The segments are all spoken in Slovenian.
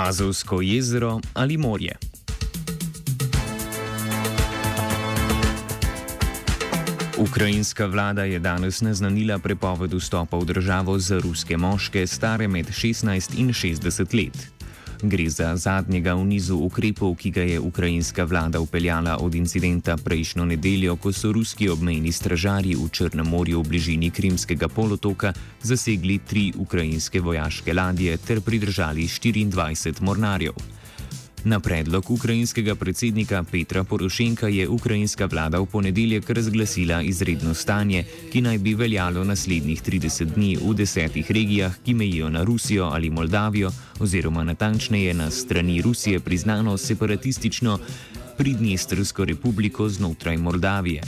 Azovsko jezero ali morje. Ukrajinska vlada je danes naznanila prepoved vstopa v državo za ruske moške stare med 16 in 60 let. Gre za zadnjega v nizu ukrepov, ki ga je ukrajinska vlada upeljala od incidenta prejšnjo nedeljo, ko so ruski obmejni stražarji v Črnem morju v bližini Krimskega polotoka zasegli tri ukrajinske vojaške ladje ter pridržali 24 mornarjev. Na predlog ukrajinskega predsednika Petra Porošenka je ukrajinska vlada v ponedeljek razglasila izredno stanje, ki naj bi veljalo naslednjih 30 dni v desetih regijah, ki mejijo na Rusijo ali Moldavijo, oziroma natančneje na strani Rusije priznano separatistično Pridnjestrsko republiko znotraj Moldavije.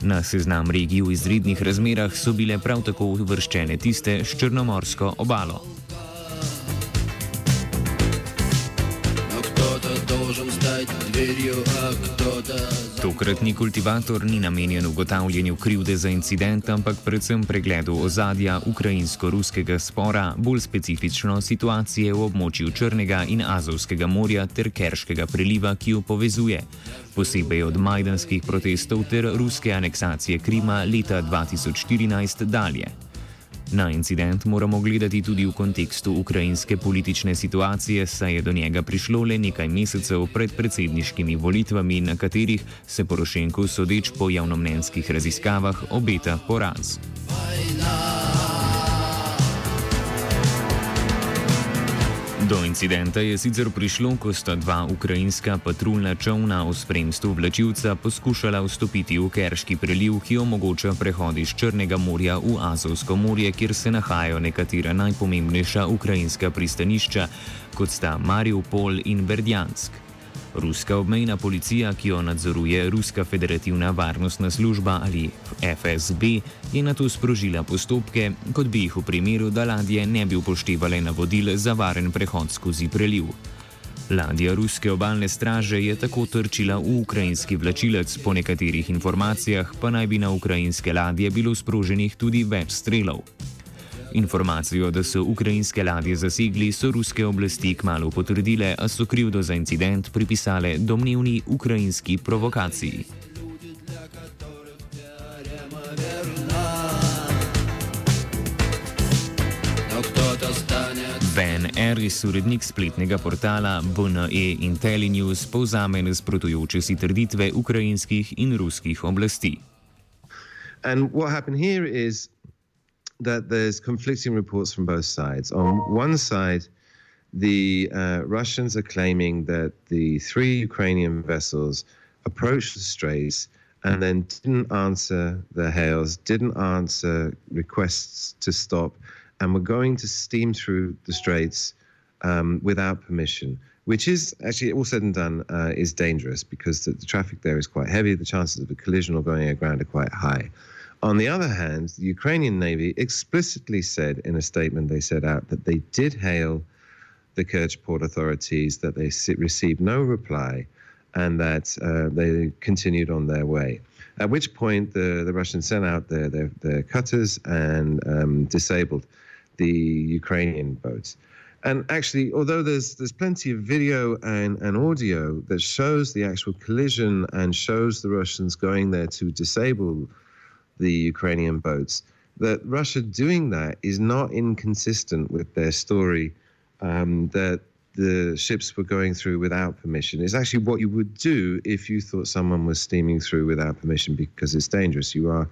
Na seznam regij v izrednih razmerah so bile prav tako uvrščene tiste s Črnomorsko obalo. Tokratni kultivator ni namenjen ugotavljanju krivde za incident, ampak predvsem pregledu ozadja ukrajinsko-ruskega spora, bolj specifično situacije v območju Črnega in Azovskega morja ter Kerškega preliva, ki jo povezuje, posebej od majdanskih protestov ter ruske aneksacije Krima leta 2014 dalje. Na incident moramo gledati tudi v kontekstu ukrajinske politične situacije, saj je do njega prišlo le nekaj mesecev pred predsedniškimi volitvami, na katerih se Porošenko, sodeč po javnomnenjskih raziskavah, obeta poraz. Do incidenta je sicer prišlo, ko sta dva ukrajinska patruljna čovna v spremstvu vlačilca poskušala vstopiti v Kerški preliv, ki omogoča prehod iz Črnega morja v Azovsko morje, kjer se nahajajo nekatera najpomembnejša ukrajinska pristanišča, kot sta Mariupol in Berdjansk. Ruska obmejna policija, ki jo nadzoruje Ruska federativna varnostna služba ali FSB, je na to sprožila postopke, kot bi jih v primeru, da ladje ne bi upoštevale navodil za varen prehod skozi preliv. Ladja ruske obalne straže je tako trčila v ukrajinski vlačilec, po nekaterih informacijah pa naj bi na ukrajinske ladje bilo sproženih tudi več strelov. Informacijo, da so ukrajinske ladje zasegli, so ruske oblasti kmalo potrdile, a so krivdo za incident pripisale domnevni ukrajinski provokaciji. Ben Eris, urednik spletnega portala BNE Intellinews, povzame nasprotujoče si trditve ukrajinskih in ruskih oblasti. And what happened here is that there's conflicting reports from both sides. On one side, the uh, Russians are claiming that the three Ukrainian vessels approached the straits and then didn't answer the hails, didn't answer requests to stop, and were going to steam through the straits um, without permission, which is actually all said and done uh, is dangerous because the, the, traffic there is quite heavy. The chances of a collision or going aground are quite high. On the other hand, the Ukrainian Navy explicitly said in a statement they set out that they did hail the Kerch port authorities, that they received no reply, and that uh, they continued on their way. At which point, the, the Russians sent out their, their, their cutters and um, disabled the Ukrainian boats. And actually, although there's there's plenty of video and, and audio that shows the actual collision and shows the Russians going there to disable the Ukrainian boats. that Russia doing that is not inconsistent with their story um, that the ships were going through without permission. It's actually what you would do if you thought someone was steaming through without permission because it's dangerous. You are,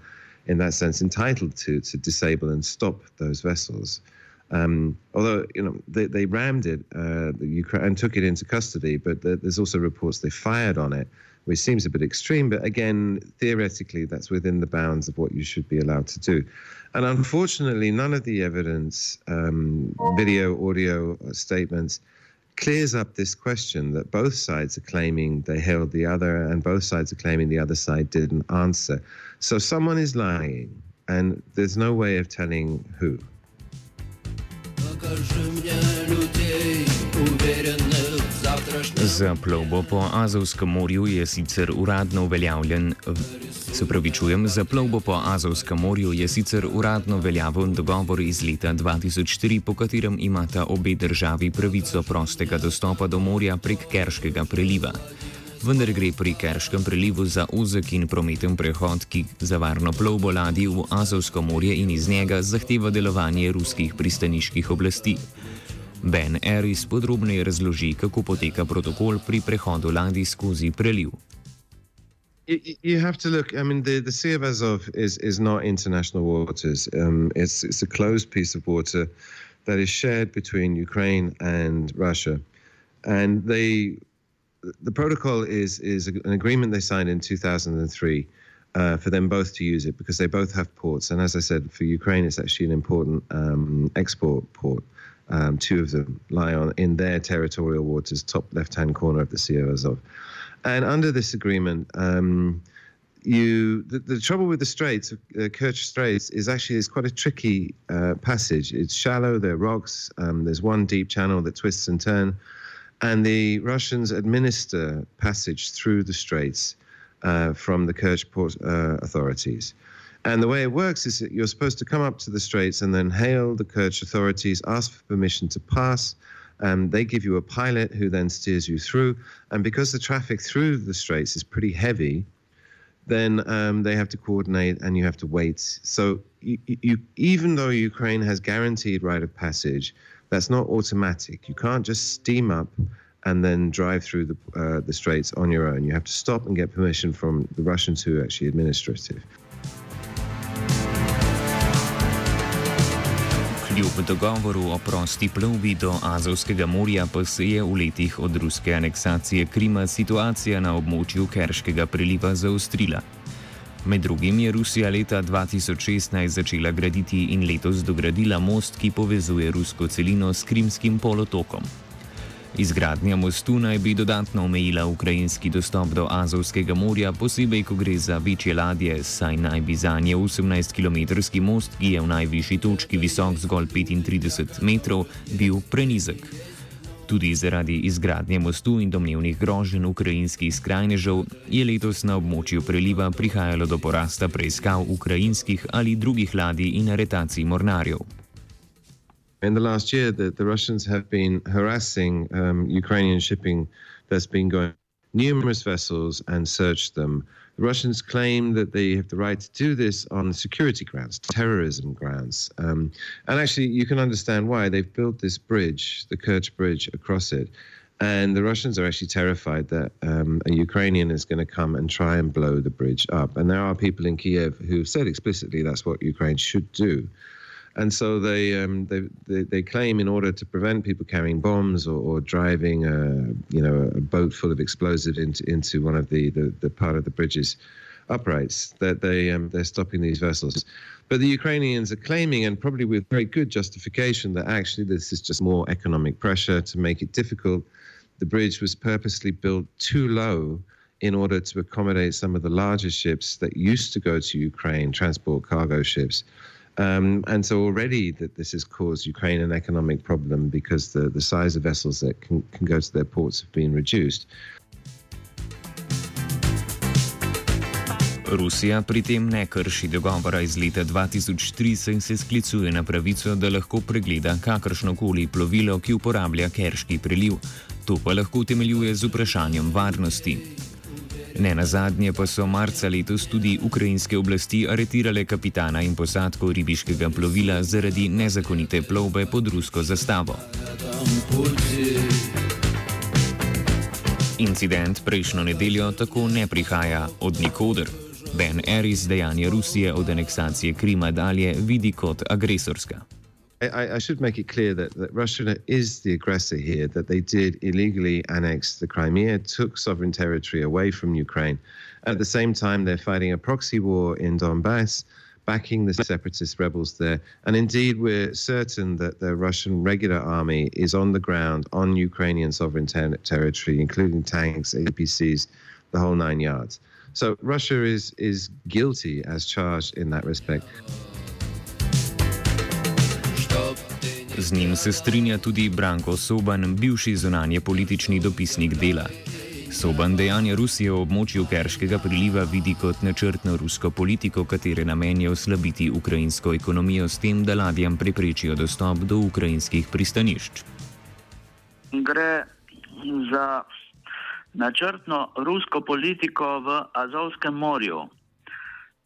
in that sense, entitled to to disable and stop those vessels. Um, although you know they, they rammed it, uh, the Ukraine and took it into custody, but there's also reports they fired on it, which seems a bit extreme. But again, theoretically, that's within the bounds of what you should be allowed to do. And unfortunately, none of the evidence, um, video, audio statements, clears up this question that both sides are claiming they held the other, and both sides are claiming the other side didn't answer. So someone is lying, and there's no way of telling who. Za plovbo po Azovskem morju je sicer uradno uveljavljen. Se pravi, čujem, za plovbo po Azovskem morju je sicer uradno veljaven dogovor iz leta 2004, po katerem imata obe državi pravico prostega dostopa do morja prek Kerškega preliva. Vendar gre pri Kerškem prelivu za ozek in prometen prehod, ki za varno plovbo ladij v Azovsko morje in iz njega zahteva delovanje ruskih pristaniških oblasti. Ben Eris podrobneje razloži, kako poteka protokol pri prehodu ladij skozi preliv. You have to look. I mean, the, the Sea of Azov is, is not international waters. Um, it's, it's a closed piece of water that is shared between Ukraine and Russia. And they, the protocol is, is an agreement they signed in 2003 uh, for them both to use it because they both have ports. And as I said, for Ukraine, it's actually an important um, export port. Um, two of them lie on in their territorial waters, top left-hand corner of the Sea of Azov. And under this agreement, um, you the, the, trouble with the straits, uh, Kerch Straits, is actually it's quite a tricky uh, passage. It's shallow. There are rocks. Um, there's one deep channel that twists and turns, and the Russians administer passage through the straits uh, from the Kerch port uh, authorities. And the way it works is that you're supposed to come up to the straits and then hail the Kurdish authorities, ask for permission to pass. Um, they give you a pilot who then steers you through. And because the traffic through the straits is pretty heavy, then um, they have to coordinate and you have to wait. So you, you, even though Ukraine has guaranteed right of passage, that's not automatic. You can't just steam up and then drive through the, uh, the straits on your own. You have to stop and get permission from the Russians who are actually administrative. Kljub dogovoru o prosti plovbi do Azovskega morja pa se je v letih od ruske aneksacije Krima situacija na območju Kerškega preliva zaostrila. Med drugim je Rusija leta 2016 začela graditi in letos dogradila most, ki povezuje rusko celino s Krimskim polotokom. Izgradnja mostu naj bi dodatno omejila ukrajinski dostop do Azovskega morja, posebej ko gre za večje ladje, saj naj bi za nje 18-kilometrski most, ki je v najvišji točki visok zgolj 35 metrov, bil prenizek. Tudi zaradi izgradnje mostu in domnevnih groženj ukrajinskih skrajnežev je letos na območju preliva prihajalo do porasta preiskav ukrajinskih ali drugih ladij in aretacij mornarjev. In the last year, the, the Russians have been harassing um, Ukrainian shipping that's been going numerous vessels and searched them. The Russians claim that they have the right to do this on security grounds, terrorism grounds. Um, and actually, you can understand why. They've built this bridge, the Kerch Bridge, across it. And the Russians are actually terrified that um, a Ukrainian is going to come and try and blow the bridge up. And there are people in Kiev who've said explicitly that's what Ukraine should do and so they, um, they, they they claim in order to prevent people carrying bombs or, or driving a you know a boat full of explosives into into one of the, the, the part of the bridge's uprights that they um, they're stopping these vessels. But the Ukrainians are claiming, and probably with very good justification, that actually this is just more economic pressure to make it difficult. The bridge was purposely built too low in order to accommodate some of the larger ships that used to go to Ukraine, transport cargo ships. Um, and so already that this has caused Ukraine an economic problem because the, the size of vessels that can, can go to their ports have been reduced. Rusija pri tem ne krši dogovora iz leta 2003 in se sklicuje na pravico, da lahko pregleda kakršno koli plovilo, ki uporablja Kerški preliv. To pa lahko temeljuje z vprašanjem varnosti. Ne na zadnje pa so marca letos tudi ukrajinske oblasti aretirale kapitana in posadko ribiškega plovila zaradi nezakonite plovbe pod rusko zastavo. Incident prejšnjo nedeljo tako ne prihaja od nikoder. Ben Eris dejanje Rusije od aneksacije Krima dalje vidi kot agresorska. I, I, should make it clear that, that Russia is the aggressor here, that they did illegally annex the Crimea, took sovereign territory away from Ukraine. At the same time, they're fighting a proxy war in Donbass, backing the separatist rebels there. And indeed, we're certain that the Russian regular army is on the ground on Ukrainian sovereign ter- territory, including tanks, APCs, the whole nine yards. So Russia is, is guilty as charged in that respect. Z njim se strinja tudi Branko Soban, bivši zunanje politični dopisnik dela. Soban dejanje Rusije v območju Kerškega priliva vidi kot načrtno rusko politiko, katere namen je oslabiti ukrajinsko ekonomijo s tem, da ladjam preprečijo dostop do ukrajinskih pristanišč. Gre za načrtno rusko politiko v Azovskem morju.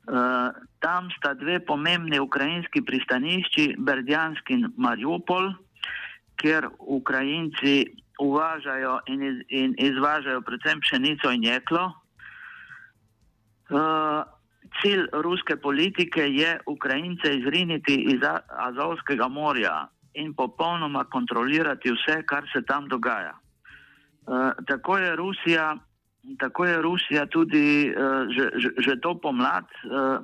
Uh, tam sta dve pomembni ukrajinski pristanišči, Berdjansk in Mariupol, kjer Ukrajinci uvažajo in, iz, in izvažajo predvsem pšenico in jeklo. Uh, cilj ruske politike je Ukrajince izriniti iz Azovskega morja in popolnoma kontrolirati vse, kar se tam dogaja. Uh, tako je Rusija tako je Rusija tudi uh, že, že, že to pomlad uh,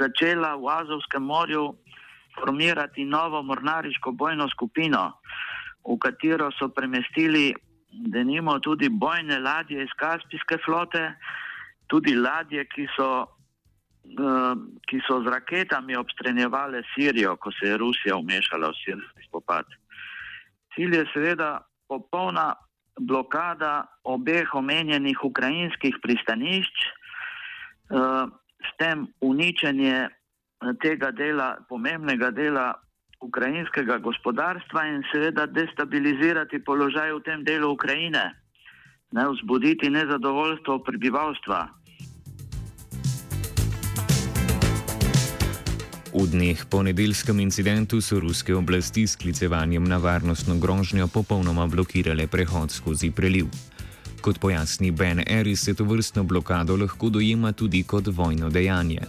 začela v Azovskem morju formirati novo mornariško bojno skupino, v katero so premestili, da nimo tudi bojne ladje iz Kaspijske flote, tudi ladje, ki so, uh, ki so z raketami obstrenjevale Sirijo, ko se je Rusija umešala v sirijski spopad. Cilj je seveda popolna blokada obeh omenjenih ukrajinskih pristanišč, eh, s tem uničenje eh, tega dela, pomembnega dela ukrajinskega gospodarstva in seveda destabilizirati položaj v tem delu Ukrajine, ne vzbuditi nezadovoljstvo prebivalstva. V dneh po nedeljskem incidentu so ruske oblasti s klicevanjem na varnostno grožnjo popolnoma blokirale prehod skozi preliv. Kot pojasni Ben Eris, se to vrstno blokado lahko dojema tudi kot vojno dejanje.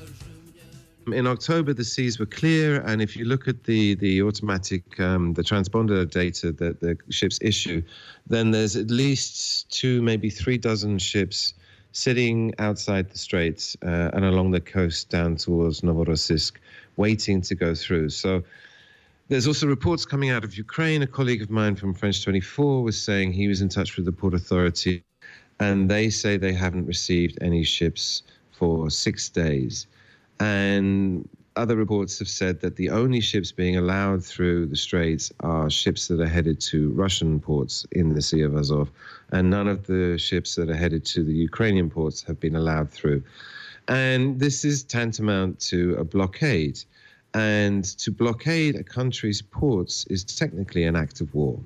In October, the seas were clear, and if you look at the the automatic um, the transponder data that the ships issue, then there's at least two, maybe three dozen ships sitting outside the straits uh, and along the coast down towards Novorossiysk. Waiting to go through. So there's also reports coming out of Ukraine. A colleague of mine from French 24 was saying he was in touch with the Port Authority, and they say they haven't received any ships for six days. And other reports have said that the only ships being allowed through the straits are ships that are headed to Russian ports in the Sea of Azov, and none of the ships that are headed to the Ukrainian ports have been allowed through. And this is tantamount to a blockade. And to blockade a country's ports is technically an act of war.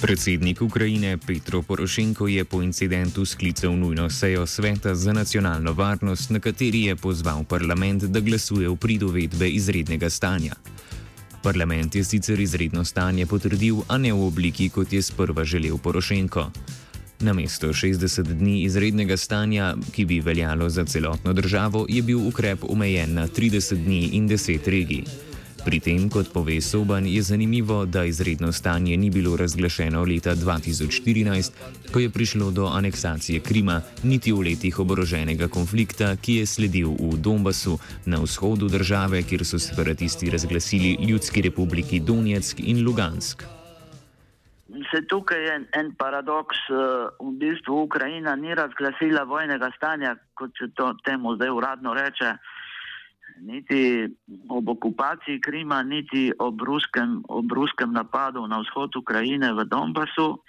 Predsednik Ukrajine Petro Porošenko je po incidentu sklical nujno sejo Sveta za nacionalno varnost, na kateri je pozval parlament, da glasuje v pridovedbe izrednega stanja. Parlament je sicer izredno stanje potrdil, a ne v obliki, kot je sprva želel Porošenko. Na mesto 60 dni izrednega stanja, ki bi veljalo za celotno državo, je bil ukrep omejen na 30 dni in 10 regij. Pri tem, kot pove Soban, je zanimivo, da izredno stanje ni bilo razglašeno leta 2014, ko je prišlo do aneksacije Krima, niti v letih oboroženega konflikta, ki je sledil v Donbasu na vzhodu države, kjer so separatisti razglasili Ljudski republiki Donetsk in Lugansk. Se tukaj je en paradoks, eh, v bistvu Ukrajina ni razglasila vojnega stanja, kot se to temu zdaj uradno reče niti ob okupaciji Krima, niti ob ruskem, ob ruskem napadu na vzhod Ukrajine v Donbasu,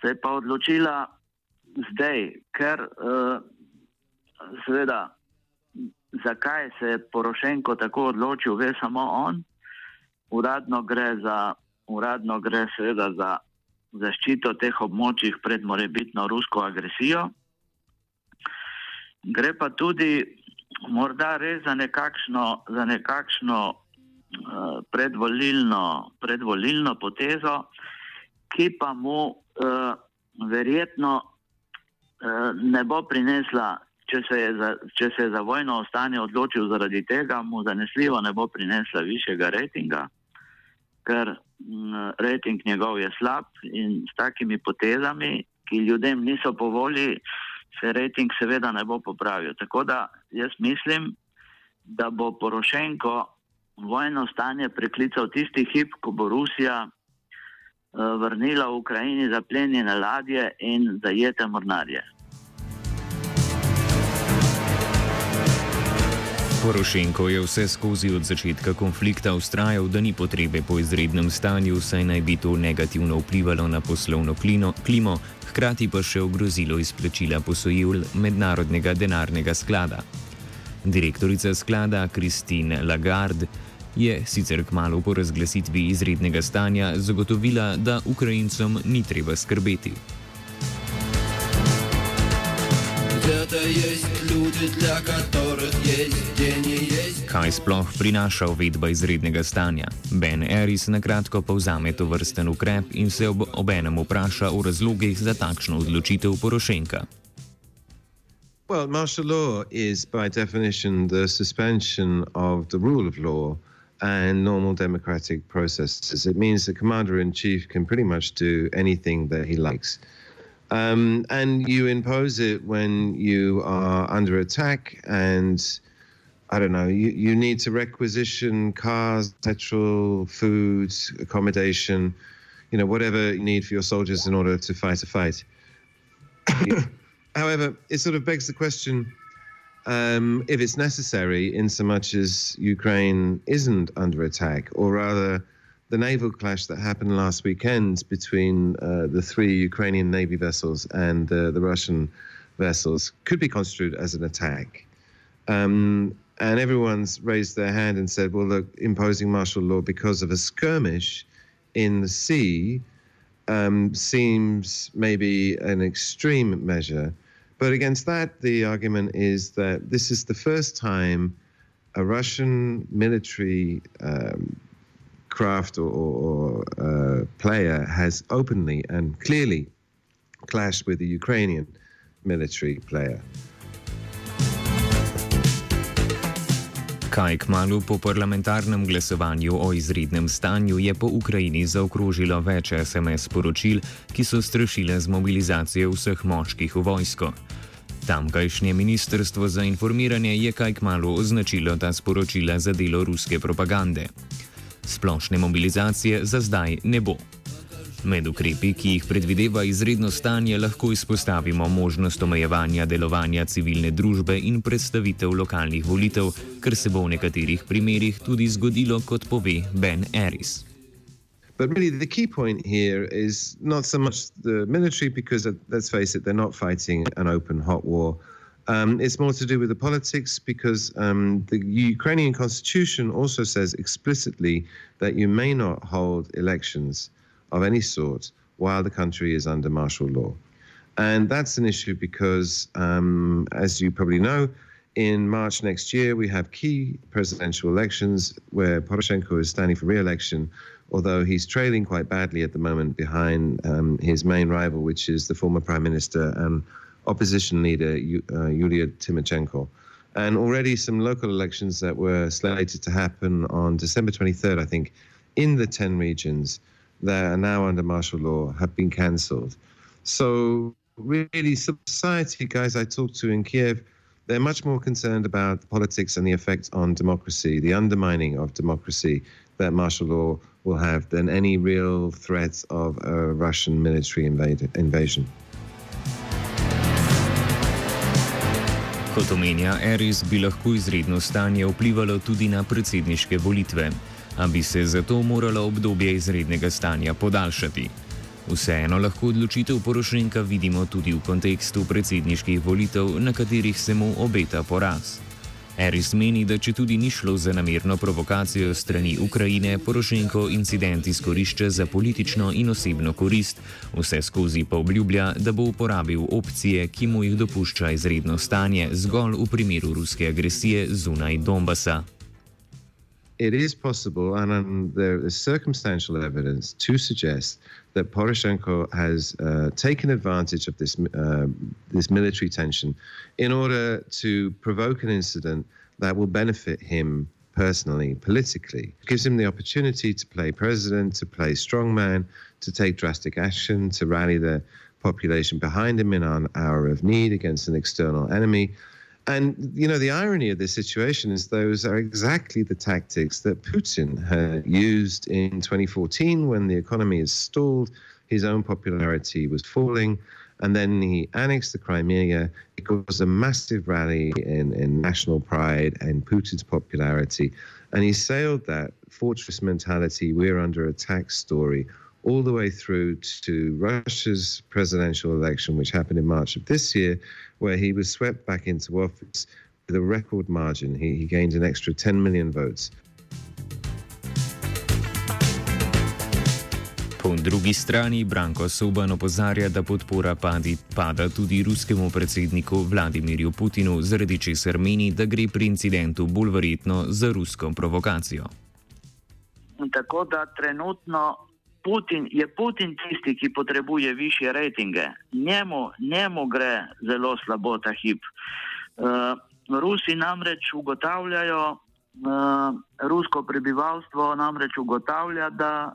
se je pa odločila zdaj, ker uh, seveda, zakaj se je Porošenko tako odločil, ve samo on. Uradno gre za uradno gre seveda za zaščito teh območij pred morebitno rusko agresijo. Gre pa tudi morda res za nekakšno, za nekakšno uh, predvolilno, predvolilno potezo, ki pa mu uh, verjetno uh, ne bo prinesla, če se, za, če se je za vojno ostanje odločil zaradi tega, mu zanesljivo ne bo prinesla višjega rejtinga, ker um, rejting njegov je slab in s takimi potezami, ki ljudem niso po volji, se rejting seveda ne bo popravil. Tako da jaz mislim, da bo Porošenko vojno stanje preklical tisti hip, ko bo Rusija uh, vrnila v Ukrajini zaplenjene ladje in zajete mornarje. Porošenko je vse skozi od začetka konflikta ustrajal, da ni potrebe po izrednem stanju, saj naj bi to negativno vplivalo na poslovno klino, klimo, hkrati pa še ogrozilo izplačila posojil mednarodnega denarnega sklada. Direktorica sklada Christine Lagarde je sicer kmalo po razglasitvi izrednega stanja zagotovila, da Ukrajincem ni treba skrbeti. Kaj sploh prinaša uvedba izrednega stanja? Ben Eris na kratko povzame to vrsten ukrep in se ob, obenem vpraša o razlogih za takšno odločitev Porošenka. Well, martial law is by definition the suspension of the rule of law and normal democratic processes. It means the commander in chief can pretty much do anything that he likes. Um, and you impose it when you are under attack and I don't know, you, you need to requisition cars, petrol, food, accommodation, you know, whatever you need for your soldiers in order to fight a fight. However, it sort of begs the question um, if it's necessary, in so much as Ukraine isn't under attack, or rather, the naval clash that happened last weekend between uh, the three Ukrainian Navy vessels and uh, the Russian vessels could be construed as an attack. Um, and everyone's raised their hand and said, well, look, imposing martial law because of a skirmish in the sea um, seems maybe an extreme measure. But against that, the argument is that this is the first time a Russian military um, craft or, or uh, player has openly and clearly clashed with the Ukrainian military player. Kaj kmalo po parlamentarnem glasovanju o izrednem stanju je po Ukrajini zaokrožilo več SMS sporočil, ki so strašile z mobilizacijo vseh moških v vojsko. Tamkajšnje ministrstvo za informiranje je kaj kmalo označilo ta sporočila za delo ruske propagande. Splošne mobilizacije za zdaj ne bo. Med ukrepi, ki jih predvideva izredno stanje, lahko izpostavimo možnost omejevanja delovanja civilne družbe in predstavitev lokalnih volitev, kar se bo v nekaterih primerjih tudi zgodilo, kot pove Ben Eris. But really, the key point here is not so much the military, because let's face it, they're not fighting an open, hot war. Um, it's more to do with the politics because um, the Ukrainian constitution also says explicitly that you may not hold elections of any sort while the country is under martial law. And that's an issue because, um, as you probably know, in March next year, we have key presidential elections where Poroshenko is standing for re election, although he's trailing quite badly at the moment behind um, his main rival, which is the former prime minister and opposition leader, uh, Yulia Tymoshenko. And already some local elections that were slated to happen on December 23rd, I think, in the 10 regions that are now under martial law have been cancelled. So, really, society guys I talked to in Kiev, they're much more concerned about the politics and the effect on democracy, the undermining of democracy that martial law will have, than any real threat of a Russian military invade, invasion. Kot omenja Eris, bi lahko izredno stanje vplivalo tudi na predsedniške volitve, a bi se zato moralo obdobje izrednega stanja podaljšati. Vseeno lahko odločitev Porošenka vidimo tudi v kontekstu predsedniških volitev, na katerih se mu obeta poraz. Eris meni, da če tudi ni šlo za namerno provokacijo strani Ukrajine, Porošenko incident izkorišča za politično in osebno korist, vse skozi pa obljublja, da bo uporabil opcije, ki mu jih dopušča izredno stanje, zgolj v primeru ruske agresije zunaj Donbasa. It is possible, and um, there is circumstantial evidence to suggest that Poroshenko has uh, taken advantage of this uh, this military tension in order to provoke an incident that will benefit him personally, politically. It gives him the opportunity to play president, to play strongman, to take drastic action, to rally the population behind him in an hour of need against an external enemy. And, you know, the irony of this situation is those are exactly the tactics that Putin had used in 2014 when the economy is stalled, his own popularity was falling, and then he annexed the Crimea. It caused a massive rally in, in national pride and Putin's popularity. And he sailed that fortress mentality, we're under attack story all the way through to Russia's presidential election, which happened in March of this year, where he was swept back into office with a record margin. He, he gained an extra 10 million votes. Po drugi strani Branko Soban opozarja, da podpora padi, pada tudi ruskemu predsedniku Vladimirju Putinu, zaradi česar meni, da gre pri incidentu bolj verjetno za rusko provokacijo. Tako da trenutno Putin, je Putin tisti, ki potrebuje više rejtinge. Njemu, njemu gre zelo slabo ta hip. Uh, Rusi namreč ugotavljajo, uh, rusko prebivalstvo namreč ugotavlja, da,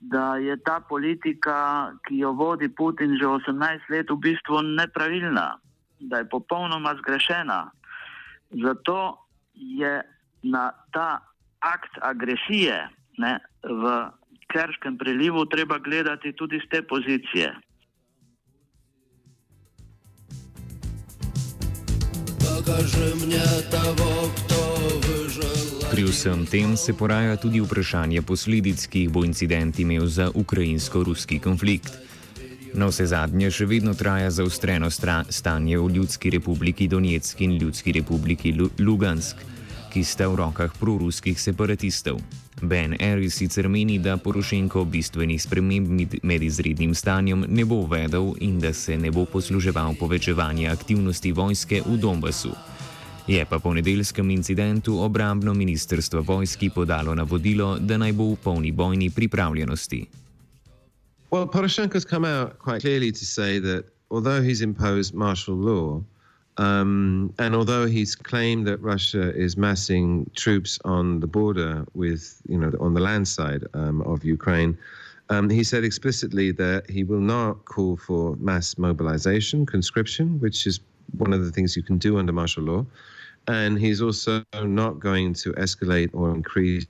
da je ta politika, ki jo vodi Putin že 18 let, v bistvu nepravilna, da je popolnoma zgrešena. Zato je na ta akt agresije ne, v Kerškem prilivu treba gledati tudi z te pozicije. Pri vsem tem se poraja tudi vprašanje posledic, ki jih bo incident imel za ukrajinsko-ruski konflikt. Na vse zadnje še vedno traja zaostreno stanje v Ljudski republiki Donetsk in Ljudski republiki Lugansk ki sta v rokah proruskih separatistov. Ben Eris sicer meni, da Porošenko bistvenih sprememb med izrednim stanjem ne bo uvedel in da se ne bo posluževal povečevanja aktivnosti vojske v Donbasu. Je pa po nedeljskem incidentu obrambno ministrstvo vojski podalo navodilo, da naj bo v polni bojni pripravljenosti. Well, Poroshenko's come out quite clearly to say that although he's imposed martial law, Um, and although he's claimed that Russia is massing troops on the border with, you know, on the land side um, of Ukraine, um, he said explicitly that he will not call for mass mobilization, conscription, which is one of the things you can do under martial law. And he's also not going to escalate or increase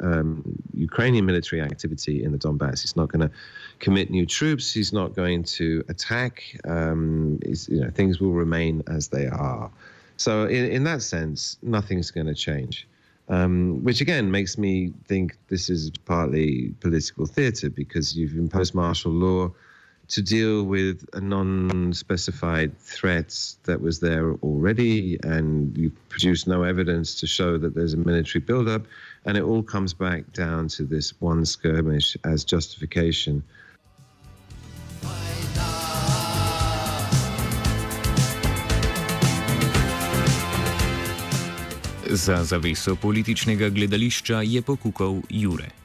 um, Ukrainian military activity in the Donbass. He's not going to commit new troops. He's not going to attack. Um, you know, things will remain as they are. So, in, in that sense, nothing's going to change. Um, which again makes me think this is partly political theatre because you've imposed martial law to deal with a non-specified threat that was there already, and you produce no evidence to show that there's a military buildup, and it all comes back down to this one skirmish as justification. Za zaveso političnega gledališča je pokukal Jure.